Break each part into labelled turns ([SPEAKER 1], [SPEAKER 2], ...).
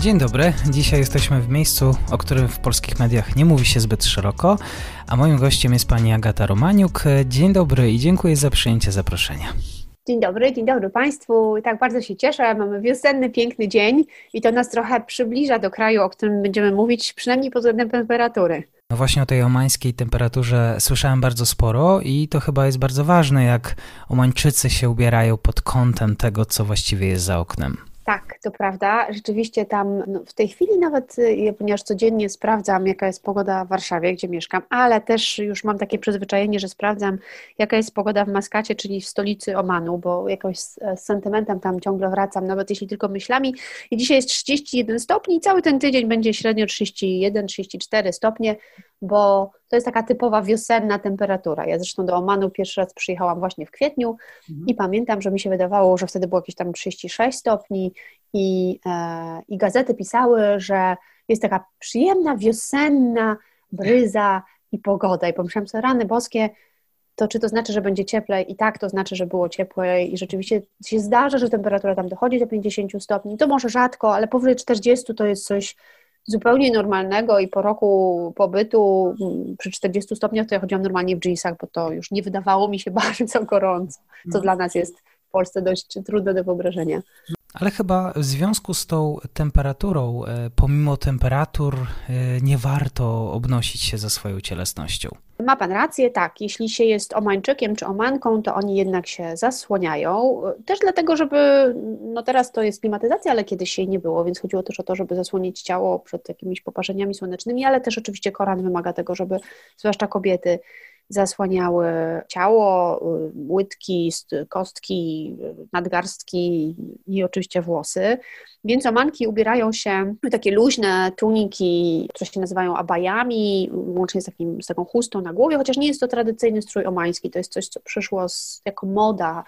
[SPEAKER 1] Dzień dobry. Dzisiaj jesteśmy w miejscu, o którym w polskich mediach nie mówi się zbyt szeroko, a moim gościem jest pani Agata Romaniuk. Dzień dobry i dziękuję za przyjęcie zaproszenia.
[SPEAKER 2] Dzień dobry, dzień dobry Państwu. Tak bardzo się cieszę. Mamy wiosenny, piękny dzień i to nas trochę przybliża do kraju, o którym będziemy mówić, przynajmniej pod względem temperatury.
[SPEAKER 1] No właśnie o tej omańskiej temperaturze słyszałem bardzo sporo i to chyba jest bardzo ważne, jak Omańczycy się ubierają pod kątem tego, co właściwie jest za oknem.
[SPEAKER 2] Tak, to prawda. Rzeczywiście tam no, w tej chwili nawet, y, ponieważ codziennie sprawdzam, jaka jest pogoda w Warszawie, gdzie mieszkam, ale też już mam takie przyzwyczajenie, że sprawdzam, jaka jest pogoda w Maskacie, czyli w stolicy Omanu, bo jakoś z, z sentymentem tam ciągle wracam, nawet jeśli tylko myślami. I dzisiaj jest 31 stopni cały ten tydzień będzie średnio 31-34 stopnie bo to jest taka typowa wiosenna temperatura. Ja zresztą do Omanu pierwszy raz przyjechałam właśnie w kwietniu mhm. i pamiętam, że mi się wydawało, że wtedy było jakieś tam 36 stopni i, e, i gazety pisały, że jest taka przyjemna wiosenna bryza i pogoda. I pomyślałam sobie, rany boskie, to czy to znaczy, że będzie cieplej? I tak to znaczy, że było ciepłej i rzeczywiście się zdarza, że temperatura tam dochodzi do 50 stopni. To może rzadko, ale powyżej 40 to jest coś zupełnie normalnego i po roku pobytu mm, przy 40 stopniach to ja chodziłam normalnie w jeansach, bo to już nie wydawało mi się bardzo gorąco, co mhm. dla nas jest w Polsce dość trudne do wyobrażenia.
[SPEAKER 1] Ale chyba w związku z tą temperaturą, e, pomimo temperatur, e, nie warto obnosić się ze swoją cielesnością.
[SPEAKER 2] Ma Pan rację, tak. Jeśli się jest Omańczykiem czy Omanką, to oni jednak się zasłaniają. Też dlatego, żeby, no teraz to jest klimatyzacja, ale kiedyś jej nie było, więc chodziło też o to, żeby zasłonić ciało przed jakimiś poparzeniami słonecznymi, ale też oczywiście Koran wymaga tego, żeby zwłaszcza kobiety zasłaniały ciało, łydki, kostki, nadgarstki i oczywiście włosy. Więc omanki ubierają się w takie luźne tuniki, które się nazywają abajami, łącznie z, takim, z taką chustą na głowie, chociaż nie jest to tradycyjny strój omański, to jest coś, co przyszło z, jako moda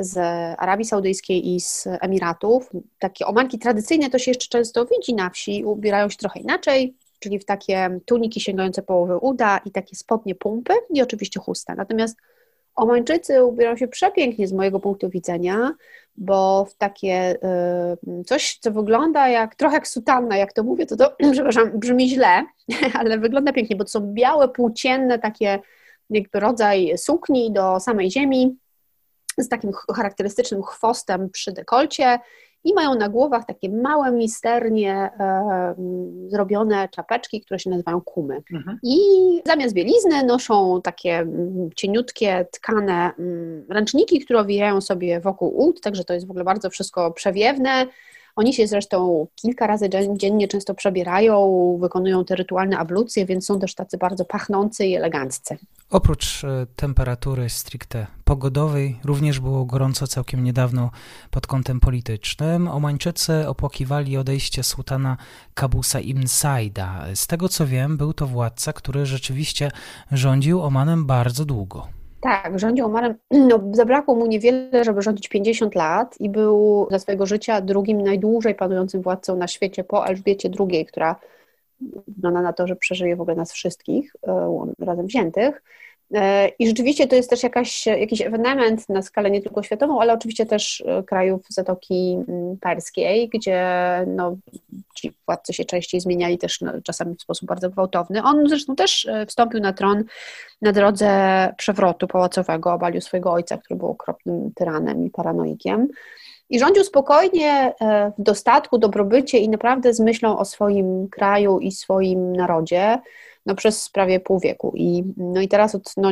[SPEAKER 2] z Arabii Saudyjskiej i z Emiratów. Takie omanki tradycyjne to się jeszcze często widzi na wsi, ubierają się trochę inaczej, czyli w takie tuniki sięgające połowy uda i takie spodnie pumpy i oczywiście chusta. Natomiast Omańczycy ubierają się przepięknie z mojego punktu widzenia, bo w takie y, coś, co wygląda jak trochę jak sutanna, jak to mówię, to to, przepraszam, brzmi źle, ale wygląda pięknie, bo to są białe, płócienne takie jakby rodzaj sukni do samej ziemi z takim charakterystycznym chwostem przy dekolcie i mają na głowach takie małe, misternie e, zrobione czapeczki, które się nazywają kumy. Mhm. I zamiast bielizny noszą takie cieniutkie, tkane ręczniki, które owijają sobie wokół ud, także to jest w ogóle bardzo wszystko przewiewne. Oni się zresztą kilka razy dziennie często przebierają, wykonują te rytualne ablucje, więc są też tacy bardzo pachnący i eleganccy.
[SPEAKER 1] Oprócz e, temperatury stricte pogodowej, również było gorąco całkiem niedawno pod kątem politycznym. Omańczycy opłakiwali odejście sułtana Kabusa ibn Saida. Z tego co wiem, był to władca, który rzeczywiście rządził Omanem bardzo długo.
[SPEAKER 2] Tak, rządził Omarem, no, zabrakło mu niewiele, żeby rządzić 50 lat i był za swojego życia drugim najdłużej panującym władcą na świecie po Elżbiecie II, która wygląda na to, że przeżyje w ogóle nas wszystkich e, razem wziętych. E, I rzeczywiście to jest też jakaś, jakiś ewenement na skalę nie tylko światową, ale oczywiście też e, krajów Zatoki mm, Perskiej, gdzie no, ci władcy się częściej zmieniali też no, czasami w sposób bardzo gwałtowny. On zresztą też e, wstąpił na tron na drodze przewrotu pałacowego, obalił swojego ojca, który był okropnym tyranem i paranoikiem. I rządził spokojnie, w dostatku, dobrobycie i naprawdę z myślą o swoim kraju i swoim narodzie no, przez prawie pół wieku. I, no i teraz od no,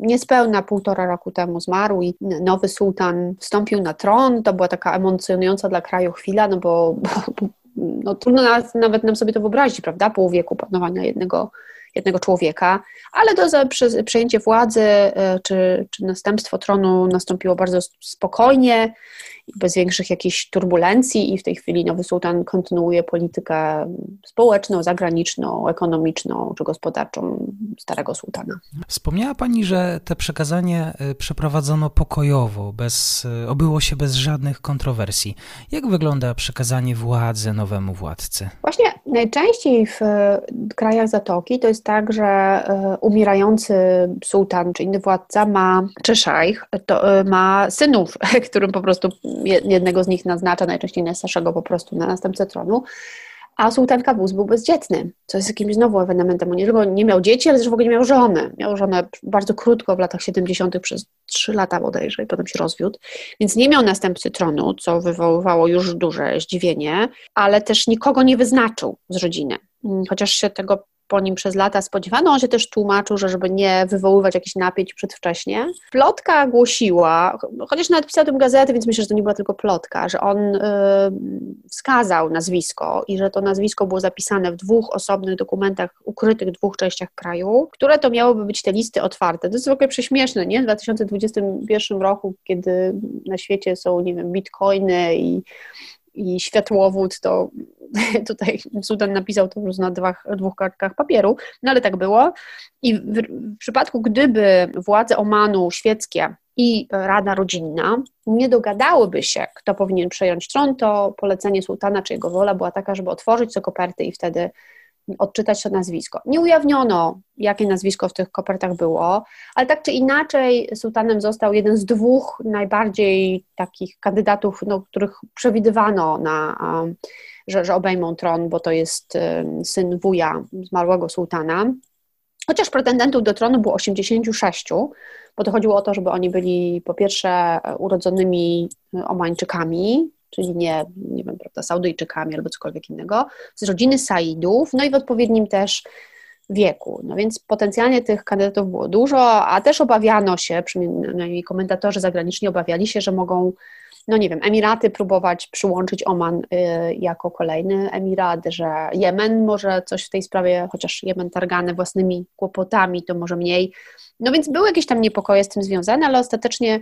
[SPEAKER 2] niespełna półtora roku temu zmarł i nowy sułtan wstąpił na tron. To była taka emocjonująca dla kraju chwila, no bo, bo no, trudno nawet, nawet nam sobie to wyobrazić, prawda? Pół wieku panowania jednego, jednego człowieka, ale za przejęcie władzy e, czy, czy następstwo tronu nastąpiło bardzo spokojnie bez większych jakichś turbulencji i w tej chwili nowy sułtan kontynuuje politykę społeczną, zagraniczną, ekonomiczną czy gospodarczą starego sułtana.
[SPEAKER 1] Wspomniała Pani, że te przekazanie y, przeprowadzono pokojowo, bez, y, obyło się bez żadnych kontrowersji. Jak wygląda przekazanie władzy nowemu władcy?
[SPEAKER 2] Właśnie najczęściej w krajach Zatoki to jest tak, że y, umierający sułtan czy inny władca ma, czy szajch, to ma synów, którym po prostu jednego z nich naznacza, najczęściej najstarszego po prostu na następcę tronu, a sułtan Kabuz był bezdzietny, co jest jakimś znowu ewenementem. On nie tylko nie miał dzieci, ale też w ogóle nie miał żony. Miał żonę bardzo krótko w latach 70. przez 3 lata bodajże i potem się rozwiódł, więc nie miał następcy tronu, co wywoływało już duże zdziwienie, ale też nikogo nie wyznaczył z rodziny. Chociaż się tego po nim przez lata spodziewano. On się też tłumaczył, że żeby nie wywoływać jakichś napięć przedwcześnie. Plotka głosiła, chociaż nawet pisał tym gazety, więc myślę, że to nie była tylko plotka, że on y, wskazał nazwisko i że to nazwisko było zapisane w dwóch osobnych dokumentach ukrytych w dwóch częściach kraju, które to miałyby być te listy otwarte. To jest w ogóle prześmieszne, nie? W 2021 roku, kiedy na świecie są, nie wiem, bitcoiny i i światłowód, to tutaj Sudan napisał to prostu na dwóch, dwóch kartkach papieru, no ale tak było. I w, w przypadku, gdyby władze Omanu świeckie i Rada Rodzinna nie dogadałyby się, kto powinien przejąć tron, to polecenie sułtana czy jego wola była taka, żeby otworzyć te koperty i wtedy odczytać to nazwisko. Nie ujawniono, jakie nazwisko w tych kopertach było, ale tak czy inaczej sułtanem został jeden z dwóch najbardziej takich kandydatów, no, których przewidywano, na, że, że obejmą tron, bo to jest syn wuja zmarłego sułtana. Chociaż pretendentów do tronu było 86, bo to chodziło o to, żeby oni byli po pierwsze urodzonymi Omańczykami, czyli nie, nie wiem, prawda, Saudyjczykami albo cokolwiek innego, z rodziny Saidów, no i w odpowiednim też wieku. No więc potencjalnie tych kandydatów było dużo, a też obawiano się, przynajmniej komentatorzy zagraniczni obawiali się, że mogą, no nie wiem, Emiraty próbować przyłączyć Oman y, jako kolejny emirat, że Jemen może coś w tej sprawie, chociaż Jemen targany własnymi kłopotami, to może mniej. No więc były jakieś tam niepokoje z tym związane, ale ostatecznie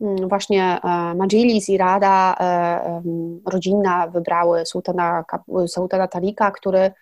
[SPEAKER 2] właśnie e, Majilis i Rada e, rodzinna wybrały sułtana, sułtana Talika, który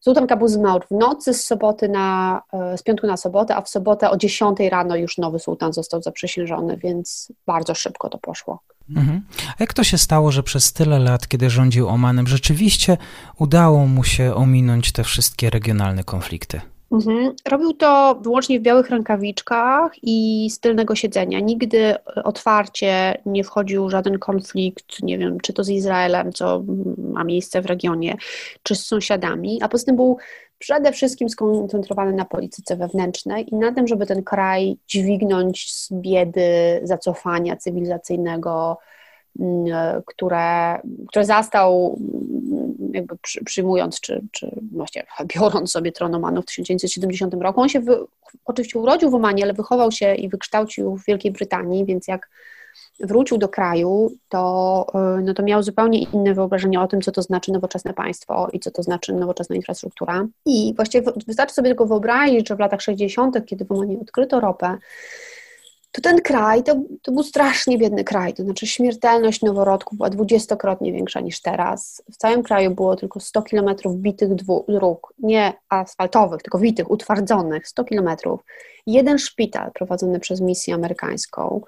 [SPEAKER 2] Sultan Kabuz zmarł w nocy z soboty na, e, z piątku na sobotę, a w sobotę o 10 rano już nowy sułtan został zaprzysiężony, więc bardzo szybko to poszło.
[SPEAKER 1] Mhm. A jak to się stało, że przez tyle lat, kiedy rządził Omanem, rzeczywiście udało mu się ominąć te wszystkie regionalne konflikty?
[SPEAKER 2] Mhm. Robił to wyłącznie w białych rękawiczkach i z tylnego siedzenia. Nigdy otwarcie nie wchodził żaden konflikt, nie wiem, czy to z Izraelem, co ma miejsce w regionie, czy z sąsiadami, a poza tym był przede wszystkim skoncentrowany na polityce wewnętrznej i na tym, żeby ten kraj dźwignąć z biedy, zacofania cywilizacyjnego, które, które zastał jakby przyjmując, czy, czy właśnie biorąc sobie tron w 1970 roku. On się wy, oczywiście urodził w Omanie, ale wychował się i wykształcił w Wielkiej Brytanii, więc jak wrócił do kraju, to, y, no to miał zupełnie inne wyobrażenie o tym, co to znaczy nowoczesne państwo i co to znaczy nowoczesna infrastruktura. I właściwie wystarczy sobie tylko wyobrazić, że w latach 60., kiedy w Omanie odkryto ropę, to ten kraj to, to był strasznie biedny kraj. To znaczy śmiertelność noworodków była dwudziestokrotnie większa niż teraz. W całym kraju było tylko 100 kilometrów bitych dróg, nie asfaltowych, tylko bitych, utwardzonych, 100 kilometrów. Jeden szpital prowadzony przez misję amerykańską.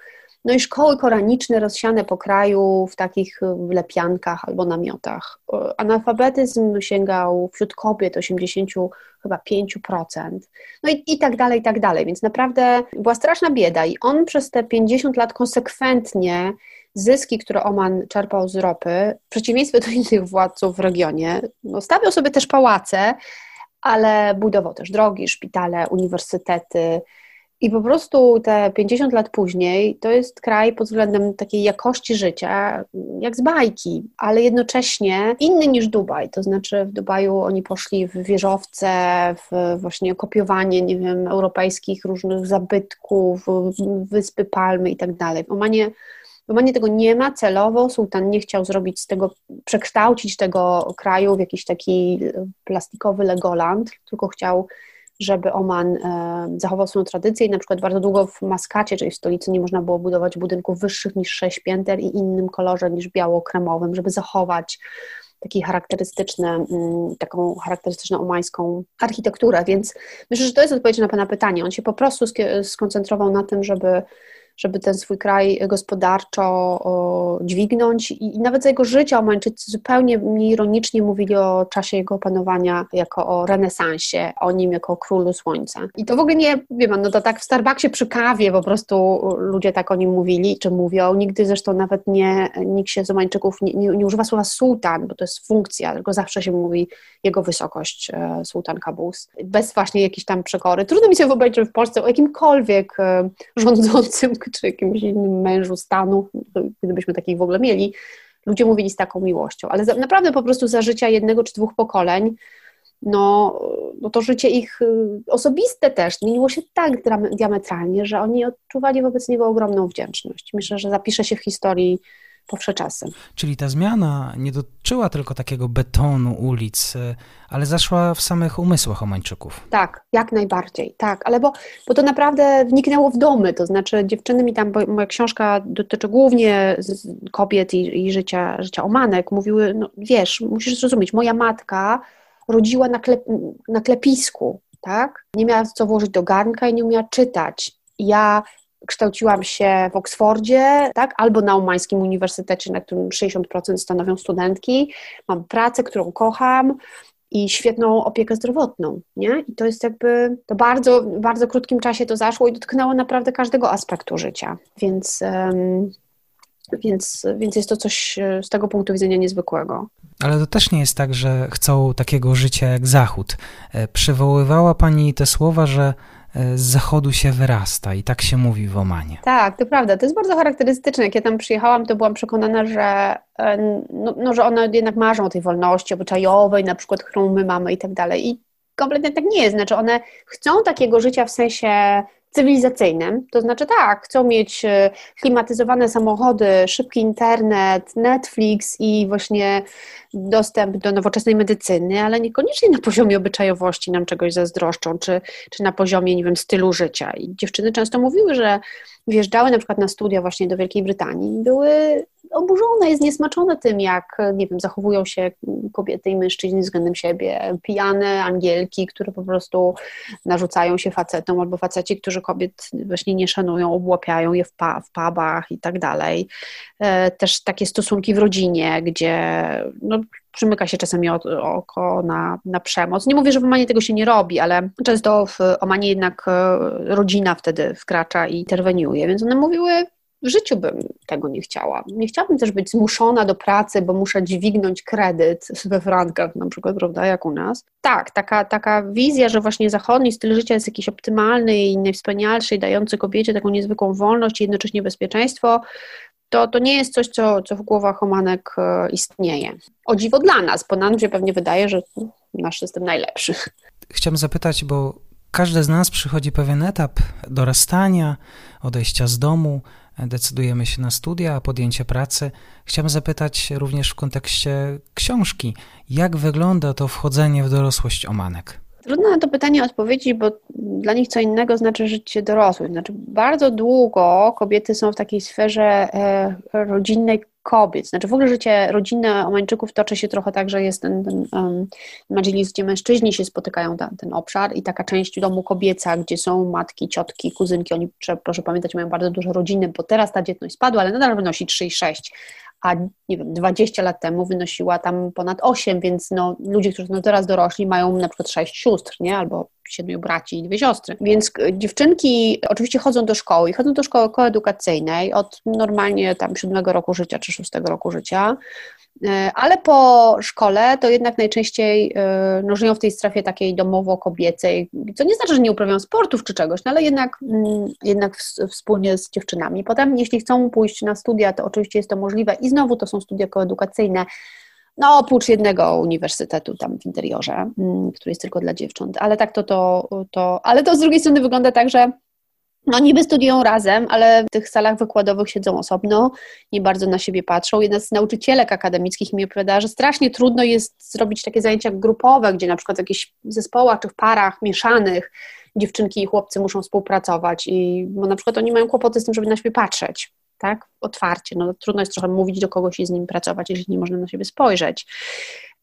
[SPEAKER 2] No i szkoły koraniczne rozsiane po kraju w takich lepiankach albo namiotach. Analfabetyzm sięgał wśród kobiet 80 chyba 5%. No i, i tak dalej, i tak dalej. Więc naprawdę była straszna bieda i on przez te 50 lat konsekwentnie zyski, które Oman czerpał z ropy, w przeciwieństwie do innych władców w regionie, no, stawiał sobie też pałace, ale budował też drogi, szpitale, uniwersytety, i po prostu te 50 lat później to jest kraj pod względem takiej jakości życia jak z bajki, ale jednocześnie inny niż Dubaj. To znaczy w Dubaju oni poszli w wieżowce, w właśnie kopiowanie, nie wiem, europejskich różnych zabytków, wyspy Palmy i tak dalej. W Omanie, w Omanie tego nie ma celowo. Sultan nie chciał zrobić z tego, przekształcić tego kraju w jakiś taki plastikowy Legoland, tylko chciał żeby Oman e, zachował swoją tradycję i na przykład bardzo długo w Maskacie, czyli w stolicy, nie można było budować budynków wyższych niż 6 pięter i innym kolorze niż biało-kremowym, żeby zachować taki charakterystyczny, mm, taką charakterystyczną omańską architekturę, więc myślę, że to jest odpowiedź na Pana pytanie. On się po prostu skoncentrował na tym, żeby żeby ten swój kraj gospodarczo dźwignąć i, nawet za jego życia Omańczycy zupełnie ironicznie mówili o czasie jego panowania jako o renesansie, o nim jako o królu słońca. I to w ogóle nie, wiem, no to tak w Starbucksie przy kawie po prostu ludzie tak o nim mówili, czy mówią. Nigdy zresztą nawet nie, nikt się z Omańczyków nie, nie, nie używa słowa sułtan, bo to jest funkcja, tylko zawsze się mówi jego wysokość, e, sułtan Kabus. Bez właśnie jakiejś tam przekory. Trudno mi sobie wyobrazić, że w Polsce o jakimkolwiek e, rządzącym czy jakimś innym mężu stanu, gdybyśmy takich w ogóle mieli, ludzie mówili z taką miłością. Ale za, naprawdę po prostu za życia jednego czy dwóch pokoleń, no, no to życie ich y, osobiste też zmieniło się tak diametralnie, że oni odczuwali wobec niego ogromną wdzięczność. Myślę, że zapisze się w historii powsze czasy.
[SPEAKER 1] Czyli ta zmiana nie dotyczyła tylko takiego betonu ulic, y, ale zaszła w samych umysłach Omańczyków.
[SPEAKER 2] Tak, jak najbardziej, tak, ale bo, bo to naprawdę wniknęło w domy, to znaczy dziewczyny mi tam, bo moja książka dotyczy głównie kobiet i, i życia, życia Omanek, mówiły, no wiesz, musisz zrozumieć, moja matka rodziła na, klep, na klepisku, tak? Nie miała co włożyć do garnka i nie umiała czytać. Ja kształciłam się w Oksfordzie, tak, albo na Umańskim Uniwersytecie, na którym 60% stanowią studentki. Mam pracę, którą kocham i świetną opiekę zdrowotną, nie? I to jest jakby, to bardzo, bardzo krótkim czasie to zaszło i dotknęło naprawdę każdego aspektu życia, więc... Więc, więc jest to coś z tego punktu widzenia niezwykłego.
[SPEAKER 1] Ale to też nie jest tak, że chcą takiego życia jak Zachód. E, przywoływała Pani te słowa, że z zachodu się wyrasta i tak się mówi w Omanie.
[SPEAKER 2] Tak, to prawda. To jest bardzo charakterystyczne. Jak ja tam przyjechałam, to byłam przekonana, że, e, no, no, że one jednak marzą o tej wolności obyczajowej, na przykład, którą my mamy i tak dalej. I kompletnie tak nie jest. Znaczy one chcą takiego życia w sensie cywilizacyjnym, to znaczy tak, chcą mieć e, klimatyzowane samochody, szybki internet, Netflix i właśnie dostęp do nowoczesnej medycyny, ale niekoniecznie na poziomie obyczajowości nam czegoś zazdroszczą, czy, czy na poziomie, nie wiem, stylu życia. I dziewczyny często mówiły, że wjeżdżały na przykład na studia właśnie do Wielkiej Brytanii i były oburzone i zniesmaczone tym, jak, nie wiem, zachowują się kobiety i mężczyźni względem siebie, pijane angielki, które po prostu narzucają się facetom, albo faceci, którzy kobiet właśnie nie szanują, obłapiają je w, pa, w pubach i tak dalej. E, też takie stosunki w rodzinie, gdzie no, przymyka się czasami oko na, na przemoc. Nie mówię, że w Omanie tego się nie robi, ale często w Omanie jednak e, rodzina wtedy wkracza i interweniuje, więc one mówiły, w życiu bym tego nie chciała. Nie chciałabym też być zmuszona do pracy, bo muszę dźwignąć kredyt we frankach, na przykład, prawda, jak u nas. Tak, taka, taka wizja, że właśnie zachodni styl życia jest jakiś optymalny i najwspanialszy dający kobiecie taką niezwykłą wolność i jednocześnie bezpieczeństwo, to, to nie jest coś, co, co w głowach omanek e, istnieje. O dziwo dla nas, bo nam się pewnie wydaje, że nasz system najlepszy.
[SPEAKER 1] Chciałbym zapytać, bo każdy z nas przychodzi pewien etap dorastania, odejścia z domu, decydujemy się na studia, podjęcie pracy. Chciałbym zapytać również w kontekście książki, jak wygląda to wchodzenie w dorosłość omanek?
[SPEAKER 2] Trudno na to pytanie odpowiedzieć, bo dla nich co innego znaczy życie dorosłych. Znaczy, bardzo długo kobiety są w takiej sferze e, rodzinnej kobiet. Znaczy, w ogóle życie rodzinne Omańczyków toczy się trochę tak, że jest ten, ten um, madżilis, gdzie mężczyźni się spotykają, ten, ten obszar i taka część domu kobieca, gdzie są matki, ciotki, kuzynki. Oni, proszę pamiętać, mają bardzo duże rodziny, bo teraz ta dzietność spadła, ale nadal wynosi 3 i 6 a nie wiem, 20 lat temu wynosiła tam ponad 8, więc no, ludzie, którzy są teraz dorośli, mają na przykład 6 sióstr, nie? albo siedmiu braci i dwie siostry. Więc dziewczynki oczywiście chodzą do szkoły i chodzą do szkoły koedukacyjnej od normalnie tam siódmego roku życia czy szóstego roku życia. E, ale po szkole to jednak najczęściej e, no, żyją w tej strefie takiej domowo-kobiecej, co nie znaczy, że nie uprawiają sportów czy czegoś, no, ale jednak, mm, jednak wspólnie z dziewczynami. Potem, jeśli chcą pójść na studia, to oczywiście jest to możliwe i znowu to są studia koedukacyjne, no oprócz jednego uniwersytetu tam w interiorze, mm, który jest tylko dla dziewcząt, ale tak to, to, to ale to z drugiej strony wygląda tak, że no niby studiują razem, ale w tych salach wykładowych siedzą osobno, nie bardzo na siebie patrzą. Jedna z nauczycielek akademickich mi opowiadała, że strasznie trudno jest zrobić takie zajęcia grupowe, gdzie na przykład w jakichś zespołach czy w parach mieszanych dziewczynki i chłopcy muszą współpracować i bo na przykład oni mają kłopoty z tym, żeby na siebie patrzeć, tak, otwarcie, no trudno jest trochę mówić do kogoś i z nim pracować, jeśli nie można na siebie spojrzeć.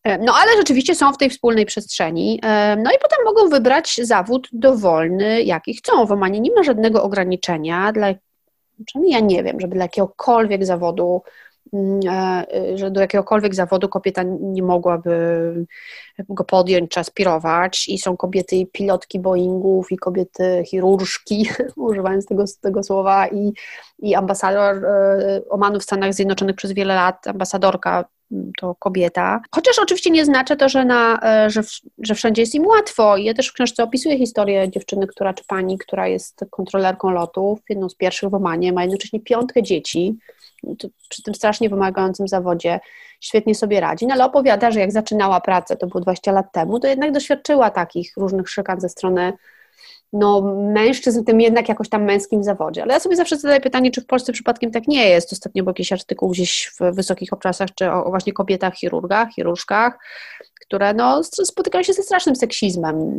[SPEAKER 2] E, no ale rzeczywiście są w tej wspólnej przestrzeni. E, no i potem mogą wybrać zawód dowolny, jaki chcą. W Omanie nie ma żadnego ograniczenia, dla, przynajmniej ja nie wiem, żeby dla jakiegokolwiek zawodu że do jakiegokolwiek zawodu kobieta nie mogłaby go podjąć czy aspirować i są kobiety pilotki Boeingów i kobiety chirurżki, używając tego, tego słowa i, i ambasador Omanu w Stanach Zjednoczonych przez wiele lat, ambasadorka to kobieta. Chociaż oczywiście nie znaczy to, że, na, e, że, że wszędzie jest im łatwo. Ja też w książce opisuję historię dziewczyny, która, czy pani, która jest kontrolerką lotów, jedną z pierwszych w Omanie, ma jednocześnie piątkę dzieci, przy tym strasznie wymagającym zawodzie świetnie sobie radzi, no ale opowiada, że jak zaczynała pracę, to było 20 lat temu, to jednak doświadczyła takich różnych szykan ze strony no, mężczyzn, tym jednak jakoś tam męskim zawodzie. Ale ja sobie zawsze zadaję pytanie, czy w Polsce przypadkiem tak nie jest. Ostatnio był jakiś artykuł gdzieś w wysokich obczasach, czy o, o właśnie kobietach chirurgach, chirurżkach, które no, spotykają się ze strasznym seksizmem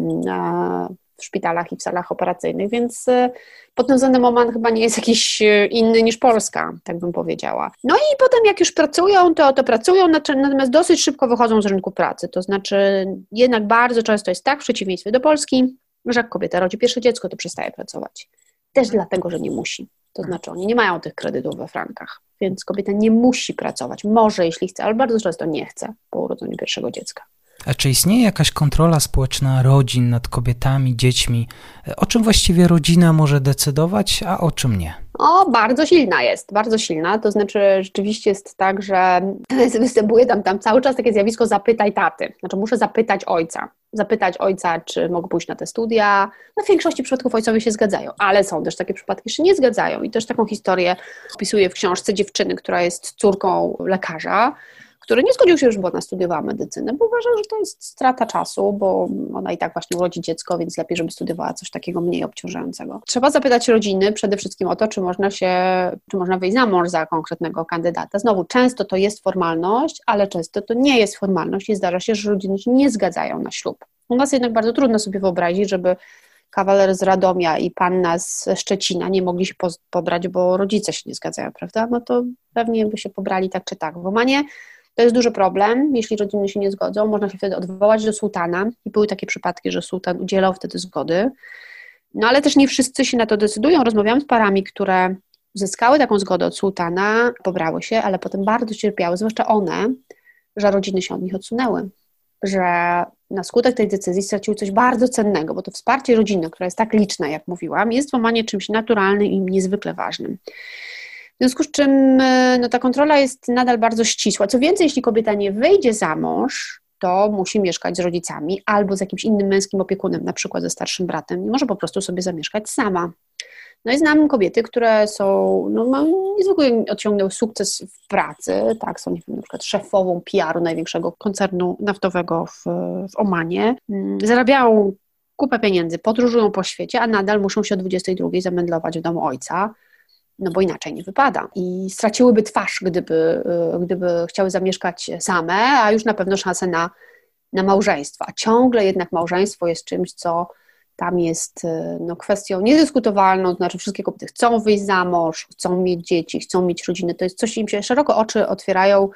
[SPEAKER 2] w szpitalach i w salach operacyjnych, więc y, pod tym względem Oman chyba nie jest jakiś y, inny niż Polska, tak bym powiedziała. No i potem jak już pracują, to, to pracują, natomiast dosyć szybko wychodzą z rynku pracy, to znaczy jednak bardzo często jest tak, w przeciwieństwie do Polski, że jak kobieta rodzi pierwsze dziecko, to przestaje pracować. Też dlatego, że nie musi. To znaczy, oni nie mają tych kredytów we frankach, więc kobieta nie musi pracować. Może, jeśli chce, ale bardzo często nie chce po urodzeniu pierwszego dziecka.
[SPEAKER 1] A czy istnieje jakaś kontrola społeczna rodzin nad kobietami, dziećmi? O czym właściwie rodzina może decydować, a o czym nie?
[SPEAKER 2] O, bardzo silna jest, bardzo silna. To znaczy, rzeczywiście jest tak, że występuje tam, tam cały czas takie zjawisko zapytaj taty. Znaczy, muszę zapytać ojca. Zapytać ojca, czy mogę pójść na te studia. No, w większości przypadków ojcowie się zgadzają, ale są też takie przypadki, że nie zgadzają. I też taką historię opisuję w książce dziewczyny, która jest córką lekarza który nie zgodził się już, bo ona studiowała medycynę, bo uważał, że to jest strata czasu, bo ona i tak właśnie urodzi dziecko, więc lepiej, żeby studiowała coś takiego mniej obciążającego. Trzeba zapytać rodziny przede wszystkim o to, czy można się, czy można wyjść za mąż za konkretnego kandydata. Znowu, często to jest formalność, ale często to nie jest formalność i zdarza się, że rodziny się nie zgadzają na ślub. U nas jednak bardzo trudno sobie wyobrazić, żeby kawaler z Radomia i panna z Szczecina nie mogli się pobrać, bo rodzice się nie zgadzają, prawda? No to pewnie by się pobrali tak czy tak. W Omanie to jest duży problem, jeśli rodziny się nie zgodzą. Można się wtedy odwołać do sułtana i były takie przypadki, że sułtan udzielał wtedy zgody. No ale też nie wszyscy się na to decydują. Rozmawiałam z parami, które uzyskały taką zgodę od sułtana, pobrały się, ale potem bardzo cierpiały, zwłaszcza one, że rodziny się od nich odsunęły. Że na skutek tej decyzji straciły coś bardzo cennego, bo to wsparcie rodziny, które jest tak liczne, jak mówiłam, jest w Omanie czymś naturalnym i niezwykle ważnym. W związku z czym e, no, ta kontrola jest nadal bardzo ścisła. Co więcej, jeśli kobieta nie wyjdzie za mąż, to musi mieszkać z rodzicami albo z jakimś innym męskim opiekunem, na przykład ze starszym bratem. Nie może po prostu sobie zamieszkać sama. No i znam kobiety, które są, no, niezwykle osiągnęły sukces w pracy, tak, są nie wiem, na przykład szefową PR-u największego koncernu naftowego w, w Omanie, mm, zarabiają kupę pieniędzy, podróżują po świecie, a nadal muszą się o 22 zamędlować w domu ojca, no bo inaczej nie wypada. I straciłyby twarz, gdyby, y, gdyby chciały zamieszkać same, a już na pewno szansę na, na małżeństwo. A ciągle jednak małżeństwo jest czymś, co tam jest y, no, kwestią niedyskutowalną, to znaczy wszystkie kobiety chcą wyjść za mąż, chcą mieć dzieci, chcą mieć rodziny. To jest coś, im się szeroko oczy otwierają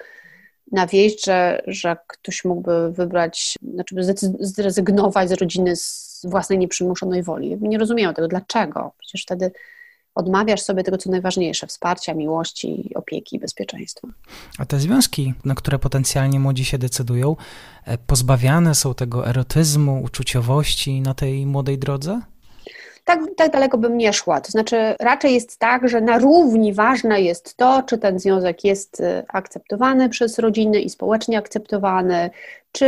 [SPEAKER 2] na wieść, że, że ktoś mógłby wybrać, znaczy zrezygnować z rodziny z własnej nieprzymuszonej woli. Nie rozumieją tego, dlaczego. Przecież wtedy odmawiasz sobie tego, co najważniejsze wsparcia, miłości, opieki, bezpieczeństwa.
[SPEAKER 1] A te związki, na które potencjalnie młodzi się decydują, e, pozbawiane są tego erotyzmu, uczuciowości na tej młodej drodze?
[SPEAKER 2] Tak, tak daleko bym nie szła. To znaczy, raczej jest tak, że na równi ważne jest to, czy ten związek jest y, akceptowany przez rodziny i społecznie akceptowany, czy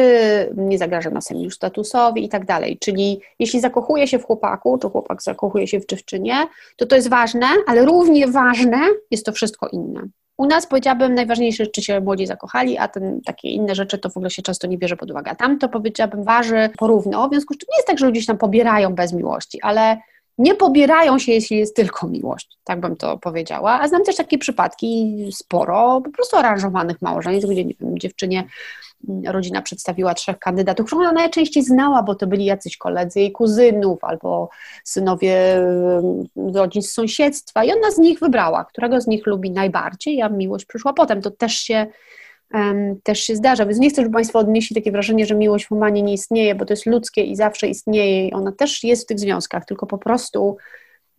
[SPEAKER 2] nie zagraża nasemu już statusowi i tak dalej. Czyli jeśli zakochuje się w chłopaku, czy chłopak zakochuje się w dziewczynie, to to jest ważne, ale równie ważne jest to wszystko inne. U nas powiedziałabym najważniejsze, czy się młodzi zakochali, a ten, takie inne rzeczy to w ogóle się często nie bierze pod uwagę. Tam to powiedziałabym waży porówno, w związku z czym nie jest tak, że ludzie się tam pobierają bez miłości, ale nie pobierają się, jeśli jest tylko miłość, tak bym to powiedziała. A znam też takie przypadki sporo po prostu aranżowanych małżeństw, gdzie nie wiem, dziewczynie mm, rodzina przedstawiła trzech kandydatów, których ona najczęściej znała, bo to byli jacyś koledzy jej kuzynów albo synowie mm, rodzin z sąsiedztwa i ona z nich wybrała, którego z nich lubi najbardziej, a miłość przyszła potem. To też się też się zdarza. Więc nie chcę, żeby Państwo odnieśli takie wrażenie, że miłość w humanie nie istnieje, bo to jest ludzkie i zawsze istnieje i ona też jest w tych związkach, tylko po prostu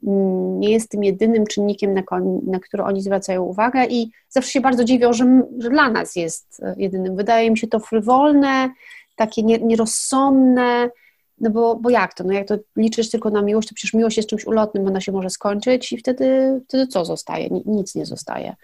[SPEAKER 2] mm, nie jest tym jedynym czynnikiem, na, na który oni zwracają uwagę i zawsze się bardzo dziwią, że, że dla nas jest e, jedynym. Wydaje mi się to frywolne, takie nierozsądne, no bo, bo jak to? No jak to liczysz tylko na miłość, to przecież miłość jest czymś ulotnym, ona się może skończyć i wtedy, wtedy co zostaje? Nic nie zostaje.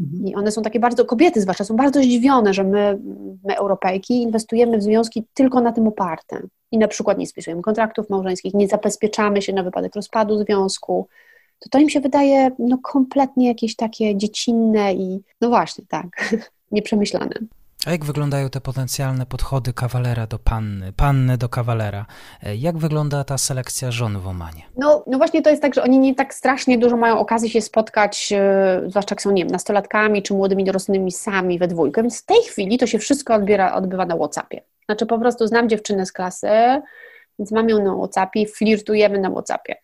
[SPEAKER 2] Mhm. I one są takie bardzo, kobiety zwłaszcza, są bardzo zdziwione, że my, my Europejki, inwestujemy w związki tylko na tym oparte. I na przykład nie spisujemy kontraktów małżeńskich, nie zabezpieczamy się na wypadek rozpadu związku. To to im się wydaje no, kompletnie jakieś takie dziecinne i no właśnie, tak, nieprzemyślane.
[SPEAKER 1] A jak wyglądają te potencjalne podchody kawalera do panny, panny do kawalera? E, jak wygląda ta selekcja żon w Omanie?
[SPEAKER 2] No, no właśnie to jest tak, że oni nie tak strasznie dużo mają okazji się spotkać, e, zwłaszcza jak są, nie wiem, nastolatkami czy młodymi dorosłymi sami we dwójkę, więc w tej chwili to się wszystko odbiera, odbywa na Whatsappie. Znaczy po prostu znam dziewczynę z klasy, więc mam ją na Whatsappie, flirtujemy na Whatsappie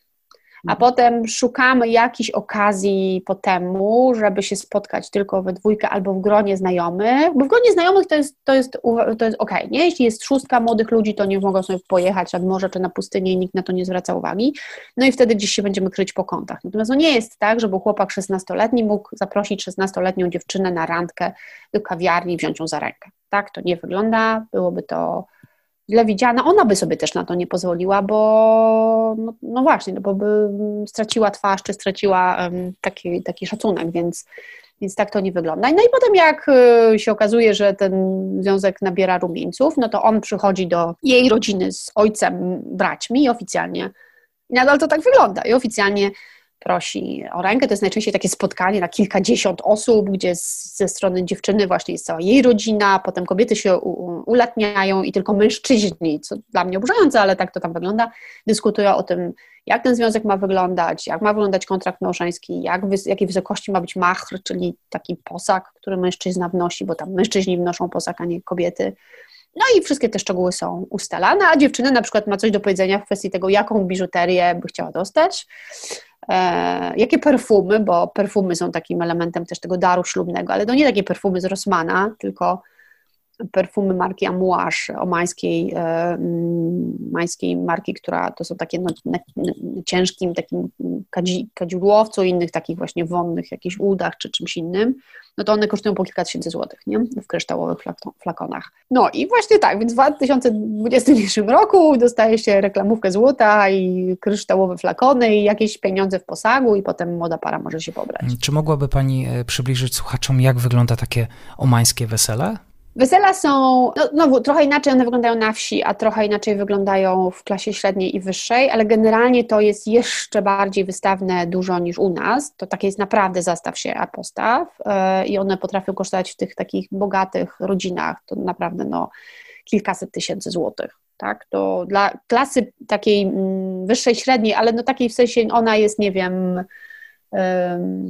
[SPEAKER 2] a mhm. potem szukamy jakiejś okazji po temu, żeby się spotkać tylko we dwójkę albo w gronie znajomych, bo w gronie znajomych to jest, to jest, to jest ok, nie? Jeśli jest szóstka młodych ludzi, to nie mogą sobie pojechać nad morze czy na pustynię i nikt na to nie zwraca uwagi, no i wtedy gdzieś się będziemy kryć po kątach. Natomiast no nie jest tak, żeby chłopak 16-letni mógł zaprosić 16-letnią dziewczynę na randkę do kawiarni i wziąć ją za rękę. Tak to nie wygląda, byłoby to źle widziana, ona by sobie też na to nie pozwoliła, bo no, no właśnie, no bo by straciła twarz, czy straciła um, taki, taki szacunek, więc, więc tak to nie wygląda. No i potem jak y, się okazuje, że ten związek nabiera rumieńców, no to on przychodzi do jej rodziny z ojcem, braćmi i oficjalnie, i nadal to tak wygląda, i oficjalnie prosi o rękę. To jest najczęściej takie spotkanie na kilkadziesiąt osób, gdzie z, ze strony dziewczyny właśnie jest cała jej rodzina, potem kobiety się u, ulatniają i tylko mężczyźni, co dla mnie oburzające, ale tak to tam wygląda, dyskutują o tym, jak ten związek ma wyglądać, jak ma wyglądać kontrakt małżeński, jak, jakiej wysokości ma być machr, czyli taki posag, który mężczyzna wnosi, bo tam mężczyźni wnoszą posag, a nie kobiety. No i wszystkie te szczegóły są ustalane, a dziewczyna na przykład ma coś do powiedzenia w kwestii tego, jaką biżuterię by chciała dostać, jakie perfumy, bo perfumy są takim elementem też tego daru ślubnego, ale to nie takie perfumy z Rossmana, tylko perfumy marki Amouage, omańskiej e, mańskiej marki, która to są takie no, na, na, na ciężkim takim kadzi, kadziudłowcu, innych takich właśnie wonnych jakichś udach czy czymś innym, no to one kosztują po kilka tysięcy złotych, nie? W kryształowych flakonach. No i właśnie tak, więc w 2021 roku dostaje się reklamówkę złota i kryształowe flakony i jakieś pieniądze w posagu i potem młoda para może się pobrać.
[SPEAKER 1] Czy mogłaby Pani e, przybliżyć słuchaczom, jak wygląda takie omańskie wesele?
[SPEAKER 2] Wesela są, no, trochę inaczej one wyglądają na wsi, a trochę inaczej wyglądają w klasie średniej i wyższej, ale generalnie to jest jeszcze bardziej wystawne dużo niż u nas. To takie jest naprawdę zastaw się, a postaw yy, i one potrafią kosztować w tych takich bogatych rodzinach, to naprawdę no, kilkaset tysięcy złotych. Tak, to dla klasy takiej mm, wyższej, średniej, ale no takiej w sensie ona jest, nie wiem,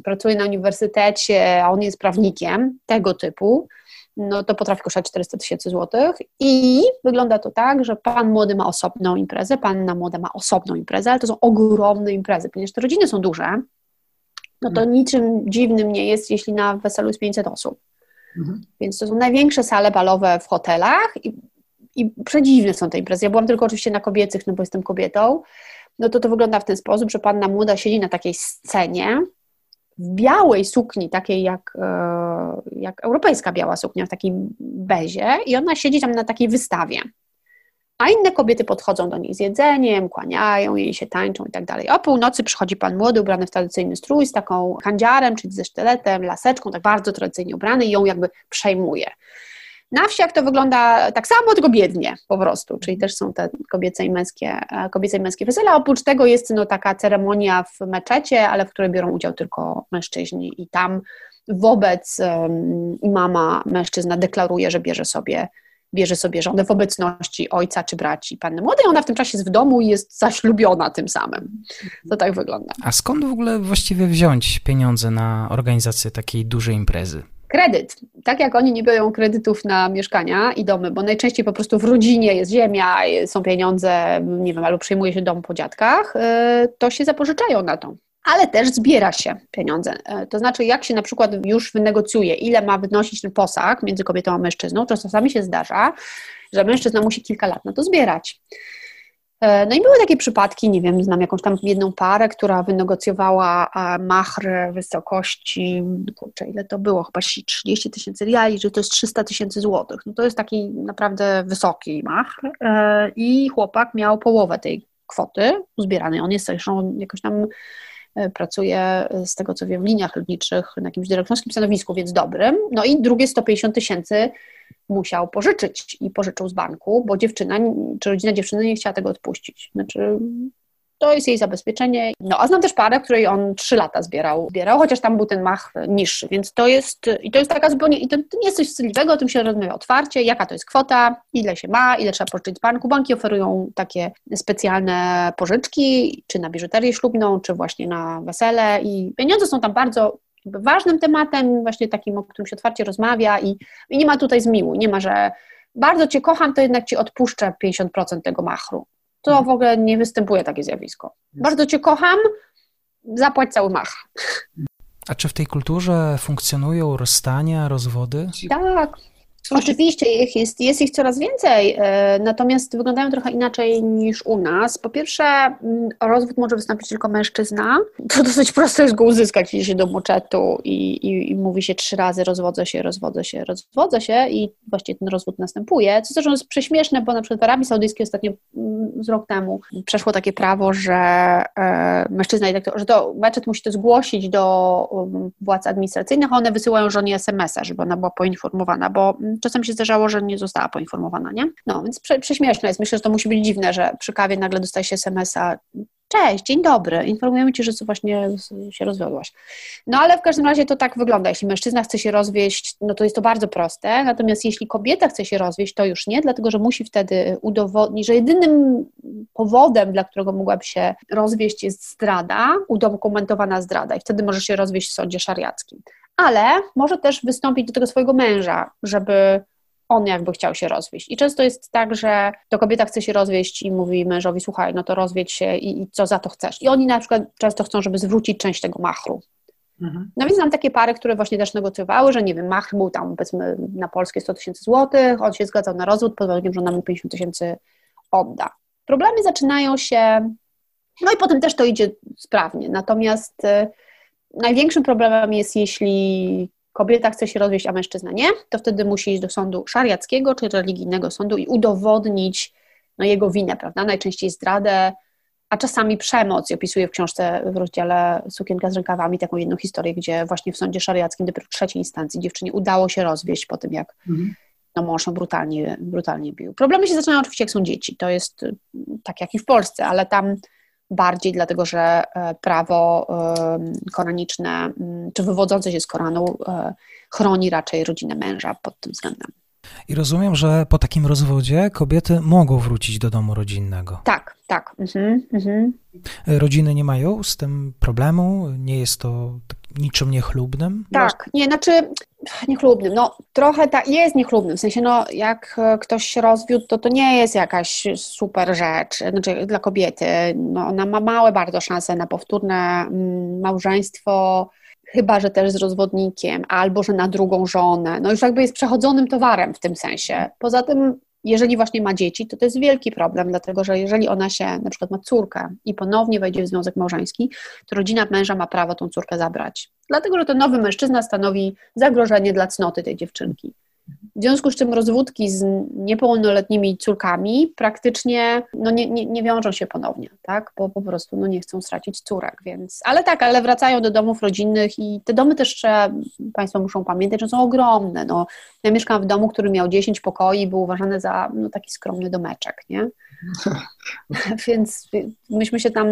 [SPEAKER 2] pracuje na uniwersytecie, a on jest prawnikiem tego typu, no to potrafi kosztować 400 tysięcy złotych i wygląda to tak, że pan młody ma osobną imprezę, panna młoda ma osobną imprezę, ale to są ogromne imprezy, ponieważ te rodziny są duże, no to mhm. niczym dziwnym nie jest, jeśli na weselu jest 500 osób. Mhm. Więc to są największe sale balowe w hotelach i, i przedziwne są te imprezy. Ja byłam tylko oczywiście na kobiecych, no bo jestem kobietą, no to to wygląda w ten sposób, że panna młoda siedzi na takiej scenie, w białej sukni, takiej jak, e, jak europejska biała suknia, w takim bezie i ona siedzi tam na takiej wystawie. A inne kobiety podchodzą do niej z jedzeniem, kłaniają jej się, tańczą i tak dalej. O północy przychodzi pan młody, ubrany w tradycyjny strój, z taką kandziarem, czyli ze sztyletem, laseczką, tak bardzo tradycyjnie ubrany i ją jakby przejmuje. Na wsiach to wygląda tak samo, tylko biednie po prostu, czyli też są te kobiece i męskie, e, kobiece i męskie wesela. Oprócz tego jest no, taka ceremonia w meczecie, ale w której biorą udział tylko mężczyźni i tam wobec um, imama mężczyzna deklaruje, że bierze sobie bierze sobie żonę w obecności ojca czy braci panny młodej, ona w tym czasie jest w domu i jest zaślubiona tym samym. To tak wygląda.
[SPEAKER 1] A skąd w ogóle właściwie wziąć pieniądze na organizację takiej dużej imprezy?
[SPEAKER 2] Kredyt. Tak jak oni nie biorą kredytów na mieszkania i domy, bo najczęściej po prostu w rodzinie jest ziemia, są pieniądze, nie wiem, albo przejmuje się dom po dziadkach, y, to się zapożyczają na to ale też zbiera się pieniądze. E, to znaczy, jak się na przykład już wynegocjuje, ile ma wynosić ten posag między kobietą a mężczyzną, to czasami się zdarza, że mężczyzna musi kilka lat na to zbierać. E, no i były takie przypadki, nie wiem, znam jakąś tam jedną parę, która wynegocjowała machr wysokości, kurczę, ile to było, chyba 30 tysięcy riali, że to jest 300 tysięcy złotych. No to jest taki naprawdę wysoki machr e, i chłopak miał połowę tej kwoty uzbieranej. On jest zresztą jakoś tam E, pracuje z tego co wiem w liniach lotniczych na jakimś dyrektorskim stanowisku, więc dobrym. No i drugie 150 tysięcy musiał pożyczyć i pożyczył z banku, bo dziewczyna, czy rodzina dziewczyny nie chciała tego odpuścić. Znaczy to jest jej zabezpieczenie. No, a znam też parę, której on trzy lata zbierał, zbierał, chociaż tam był ten mach niższy, więc to jest, i to jest taka zupełnie, i to, to nie jest coś wstydliwego, o tym się rozmawia otwarcie, jaka to jest kwota, ile się ma, ile trzeba pożyczyć banku. Banki oferują takie specjalne pożyczki, czy na biżuterię ślubną, czy właśnie na wesele i pieniądze są tam bardzo ważnym tematem, właśnie takim, o którym się otwarcie rozmawia i, i nie ma tutaj zmiłu, nie ma, że bardzo Cię kocham, to jednak Ci odpuszczę 50% tego machru to w ogóle nie występuje takie zjawisko. Bardzo Cię kocham, zapłać cały mach.
[SPEAKER 1] A czy w tej kulturze funkcjonują rozstania, rozwody?
[SPEAKER 2] Tak, Oczywiście ich jest, jest ich coraz więcej, e, natomiast wyglądają trochę inaczej niż u nas. Po pierwsze, mm, rozwód może wystąpić tylko mężczyzna. To dosyć prosto jest go uzyskać, idzie się do moczetu i, i, i, mówi się trzy razy rozwodzę się, rozwodzę się, rozwodzę się i właściwie ten rozwód następuje. Co zresztą jest prześmieszne, bo na przykład w Arabii Saudyjskiej ostatnio mm, z rok temu przeszło takie prawo, że e, mężczyzna, że to meczet musi to zgłosić do um, władz administracyjnych, a one wysyłają żonie SMS-a, żeby ona była poinformowana, bo mm, czasem się zdarzało, że nie została poinformowana, nie? No, więc prze, prześmieszne jest. Myślę, że to musi być dziwne, że przy kawie nagle dostaje się SMS-a Cześć, dzień dobry, informujemy Cię, że właśnie się rozwiodłaś. No ale w każdym razie to tak wygląda. Jeśli mężczyzna chce się rozwieść, no to jest to bardzo proste, natomiast jeśli kobieta chce się rozwieść, to już nie, dlatego że musi wtedy udowodnić, że jedynym powodem, dla którego mogłaby się rozwieść jest zdrada, udokumentowana zdrada i wtedy może się rozwieść w sądzie szariackim ale może też wystąpić do tego swojego męża, żeby on jakby chciał się rozwieść. I często jest tak, że to kobieta chce się rozwieść i mówi mężowi, słuchaj, no to rozwiedź się i, i co za to chcesz. I oni na przykład często chcą, żeby zwrócić część tego machru. Mhm. No więc mam takie pary, które właśnie też negocjowały, że nie wiem, machr był tam powiedzmy na polskie 100 tysięcy złotych, on się zgadzał na rozwód pod warunkiem, że ona mu 50 tysięcy odda. Problemy zaczynają się, no i potem też to idzie sprawnie, natomiast y, największym problemem jest, jeśli kobieta chce się rozwieść, a mężczyzna nie, to wtedy musi iść do sądu szariackiego czy religijnego sądu i udowodnić no, jego winę, prawda? Najczęściej zdradę, a czasami przemoc. I opisuję w książce w rozdziale Sukienka z rękawami taką jedną historię, gdzie właśnie w sądzie szariackim dopiero w trzeciej instancji dziewczynie udało się rozwieść po tym, jak mhm. no, mąż ją brutalnie, brutalnie bił. Problemy się zaczynają oczywiście, jak są dzieci. To jest tak jak i w Polsce, ale tam bardziej dlatego, że e, prawo koraniczne, mm, czy wywodzące się z Koranu, e, chroni raczej rodzinę męża pod tym względem.
[SPEAKER 1] I rozumiem, że po takim rozwodzie kobiety mogą wrócić do domu rodzinnego.
[SPEAKER 2] Tak, tak. Mhm, mhm.
[SPEAKER 1] Rodziny nie mają z tym problemu? Nie jest to niczym niechlubnym?
[SPEAKER 2] Tak, nie, znaczy niechlubnym, no trochę tak, jest niechlubnym, w sensie no jak ktoś się rozwiódł, to to nie jest jakaś super rzecz, znaczy dla kobiety, no ona ma małe bardzo szanse na powtórne mm, małżeństwo, chyba że też z rozwodnikiem, albo że na drugą żonę. No już jakby jest przechodzonym towarem w tym sensie. Poza tym, jeżeli właśnie ma dzieci, to to jest wielki problem, dlatego że jeżeli ona się, na przykład ma córkę i ponownie wejdzie w związek małżeński, to rodzina męża ma prawo tą córkę zabrać. Dlatego, że ten nowy mężczyzna stanowi zagrożenie dla cnoty tej dziewczynki. W związku z czym rozwódki z niepełnoletnimi córkami praktycznie no nie, nie, nie wiążą się ponownie, tak? bo po prostu no nie chcą stracić córek, więc... Ale tak, ale wracają do domów rodzinnych i te domy też trzeba, Państwo muszą pamiętać, że są ogromne. No, ja mieszkam w domu, który miał 10 pokoi i był uważany za no, taki skromny domeczek, nie? Więc myśmy się tam,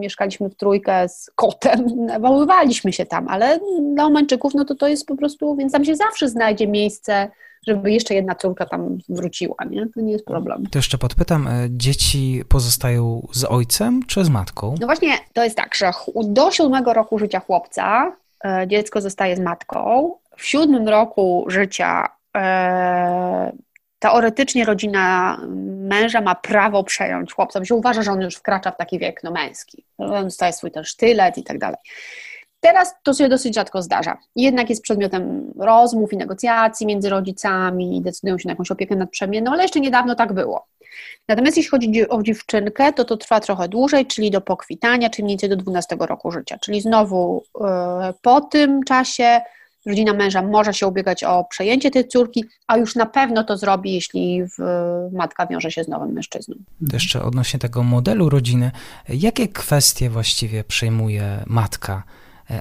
[SPEAKER 2] mieszkaliśmy w trójkę z kotem, nawoływaliśmy się tam, ale dla Omańczyków no to to jest po prostu, więc tam się zawsze znajdzie miejsce żeby jeszcze jedna córka tam wróciła, nie? To nie jest problem.
[SPEAKER 1] To jeszcze podpytam, e, dzieci pozostają z ojcem czy z matką?
[SPEAKER 2] No właśnie, to jest tak, że do siódmego roku życia chłopca e, dziecko zostaje z matką, w siódmym roku życia e, teoretycznie rodzina męża ma prawo przejąć chłopca, bo się uważa, że on już wkracza w taki wiek no, męski. On dostaje swój ten sztylet i tak dalej. Teraz to się dosyć rzadko zdarza. Jednak jest przedmiotem rozmów i negocjacji między rodzicami, decydują się na jakąś opiekę nad przemienną, ale jeszcze niedawno tak było. Natomiast jeśli chodzi o dziewczynkę, to to trwa trochę dłużej, czyli do pokwitania, czyli mniej więcej do 12 roku życia. Czyli znowu yy, po tym czasie rodzina męża może się ubiegać o przejęcie tej córki, a już na pewno to zrobi, jeśli matka wiąże się z nowym mężczyzną.
[SPEAKER 1] Jeszcze odnośnie tego modelu rodziny, jakie kwestie właściwie przejmuje matka,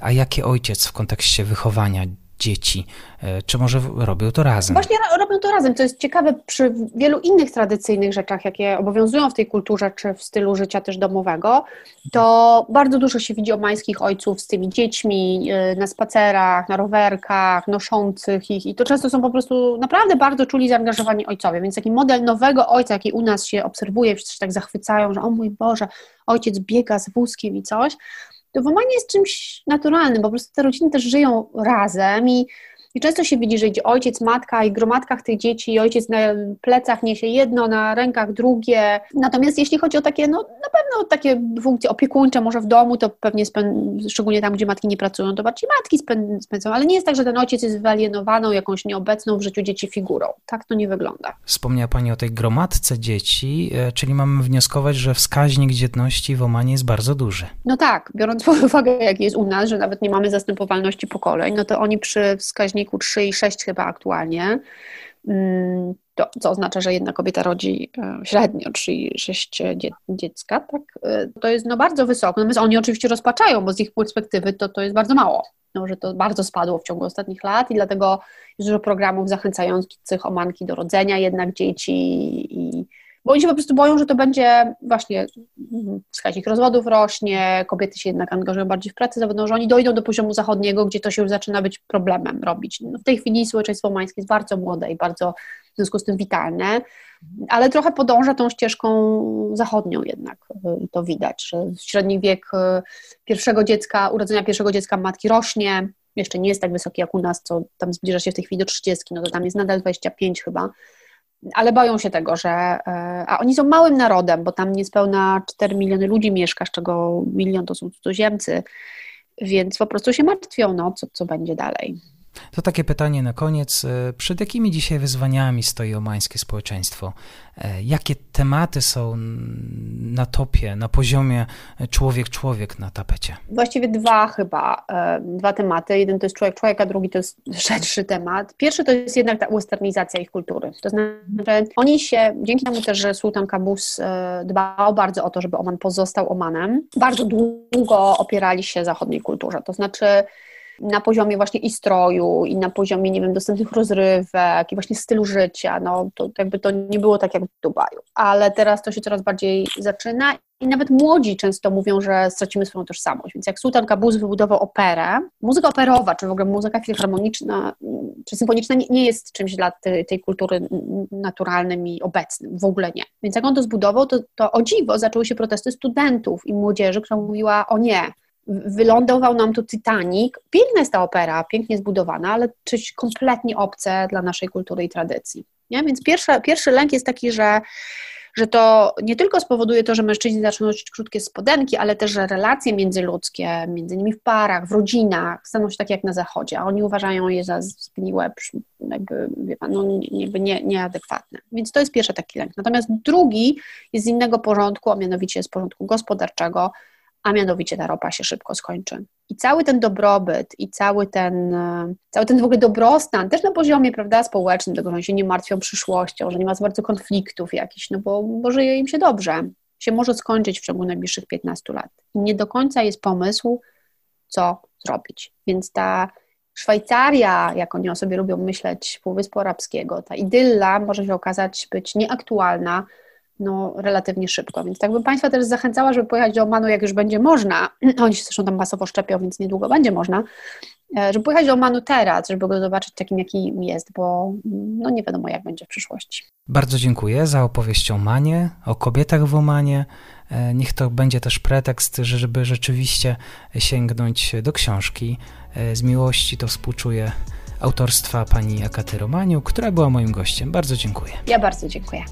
[SPEAKER 1] a jakie ojciec w kontekście wychowania dzieci? E, czy może robią to razem?
[SPEAKER 2] Właśnie robią to razem. To jest ciekawe przy wielu innych tradycyjnych rzeczach, jakie obowiązują w tej kulturze, czy w stylu życia też domowego, to bardzo dużo się widzi omańskich ojców z tymi dziećmi e, na spacerach, na rowerkach, noszących ich i to często są po prostu naprawdę bardzo czuli zaangażowani ojcowie, więc taki model nowego ojca, jaki u nas się obserwuje, wszyscy się tak zachwycają, że o mój Boże, ojciec biega z wózkiem i coś, to Womanie jest czymś naturalnym, po prostu te rodziny też żyją razem i i często się widzi, że idzie ojciec, matka i gromadkach tych dzieci, ojciec na plecach niesie jedno, na rękach drugie. Natomiast jeśli chodzi o takie, no na pewno takie funkcje opiekuńcze, może w domu, to pewnie szczególnie tam, gdzie matki nie pracują, to bardziej matki spędzą, ale nie jest tak, że ten ojciec jest wyalienowaną, jakąś nieobecną w życiu dzieci figurą. Tak to nie wygląda.
[SPEAKER 1] Wspomniała Pani o tej gromadce dzieci, e, czyli mamy wnioskować, że wskaźnik dzietności w Omanie jest bardzo duży.
[SPEAKER 2] No tak, biorąc pod uwagę, jak jest u nas, że nawet nie mamy zastępowalności pokoleń, no to oni przy wskaźniku wskaźniku 3,6 chyba aktualnie, mm, to, co oznacza, że jedna kobieta rodzi e, średnio 3,6 dzie dziecka, tak? E, to jest no bardzo wysoko. Natomiast oni oczywiście rozpaczają, bo z ich perspektywy to, to jest bardzo mało. No, że to bardzo spadło w ciągu ostatnich lat i dlatego jest dużo programów zachęcających omanki do rodzenia jednak dzieci i bo oni się po prostu boją, że to będzie właśnie wskaźnik rozwodów rośnie, kobiety się jednak angażują bardziej w pracę zawodową, że oni dojdą do poziomu zachodniego, gdzie to się już zaczyna być problemem robić. No w tej chwili społeczeństwo mańskie jest bardzo młode i bardzo w związku z tym witalne, ale trochę podąża tą ścieżką zachodnią jednak i to widać, że średni wiek e, pierwszego dziecka, urodzenia pierwszego dziecka matki rośnie, jeszcze nie jest tak wysoki jak u nas, co tam zbliża się w tej chwili do 30, no to tam jest nadal 25 chyba, ale boją się tego, że. E, a oni są małym narodem, bo tam niespełna 4 miliony ludzi mieszka, z czego milion to są cudzoziemcy, więc po prostu się martwią, no, co, co będzie dalej.
[SPEAKER 1] To takie pytanie na koniec. E, przed jakimi dzisiaj wyzwaniami stoi omańskie społeczeństwo? E, jakie tematy są na topie, na poziomie człowiek-człowiek na tapecie?
[SPEAKER 2] Właściwie dwa chyba, e, dwa tematy. Jeden to jest człowiek-człowiek, a drugi to jest szerszy temat. Pierwszy to jest jednak ta westernizacja ich kultury. To znaczy, oni się, dzięki temu też, że sultan Kabus dbał bardzo o to, żeby Oman pozostał Omanem, bardzo długo opierali się zachodniej kulturze. To znaczy, na poziomie właśnie i stroju, i na poziomie, nie wiem, dostępnych rozrywek, i właśnie stylu życia, no to jakby to nie było tak jak w Dubaju. Ale teraz to się coraz bardziej zaczyna i nawet młodzi często mówią, że stracimy swoją tożsamość. Więc jak Sultan Kabuz wybudował operę, muzyka operowa, czy w ogóle muzyka filharmoniczna, czy symfoniczna nie, nie jest czymś dla tej, tej, kultury naturalnym i obecnym. W ogóle nie. Więc jak on to zbudował, to, to o dziwo zaczęły się protesty studentów i młodzieży, która mówiła, o nie, wylądował nam tu Titanic. Piękna jest ta opera, pięknie zbudowana, ale coś kompletnie obce dla naszej kultury i tradycji. Nie? Więc pierwszy, pierwszy lęk jest taki, że, że to nie tylko spowoduje to, że mężczyźni zaczną nosić krótkie spodenki, ale też, że relacje międzyludzkie, między nimi w parach, w rodzinach staną się takie jak na zachodzie, a oni uważają je za zgniłe, jakby, wie pan, no, jakby nie, nieadekwatne. Więc to jest pierwszy taki lęk. Natomiast drugi jest z innego porządku, a mianowicie z porządku gospodarczego, a mianowicie ta ropa się szybko skończy. I cały ten dobrobyt i cały ten, e, cały ten w ogóle dobrostan, też na poziomie prawda, społecznym, tego, że oni się nie martwią przyszłością, że nie ma za bardzo konfliktów jakichś, no bo, bo żyje im się dobrze, się może skończyć w ciągu najbliższych 15 lat. I nie do końca jest pomysł, co zrobić. Więc ta Szwajcaria, jak oni o sobie lubią myśleć, Półwyspu Arabskiego, ta idylla może się okazać być nieaktualna, no, relatywnie szybko. Więc tak bym Państwa też zachęcała, żeby pojechać do Omanu, jak już będzie można. Oni się zresztą tam masowo szczepią, więc niedługo będzie można. e, żeby pojechać do Omanu teraz, żeby go zobaczyć takim, jaki jest, bo no nie wiadomo, jak będzie w przyszłości.
[SPEAKER 1] Bardzo dziękuję za opowieść o Omanie, o kobietach w Omanie. E, niech to będzie też pretekst, żeby rzeczywiście sięgnąć do książki. E, z miłości to współczuję autorstwa pani Akaty Romaniu, która była moim gościem. Bardzo dziękuję.
[SPEAKER 2] Ja bardzo dziękuję.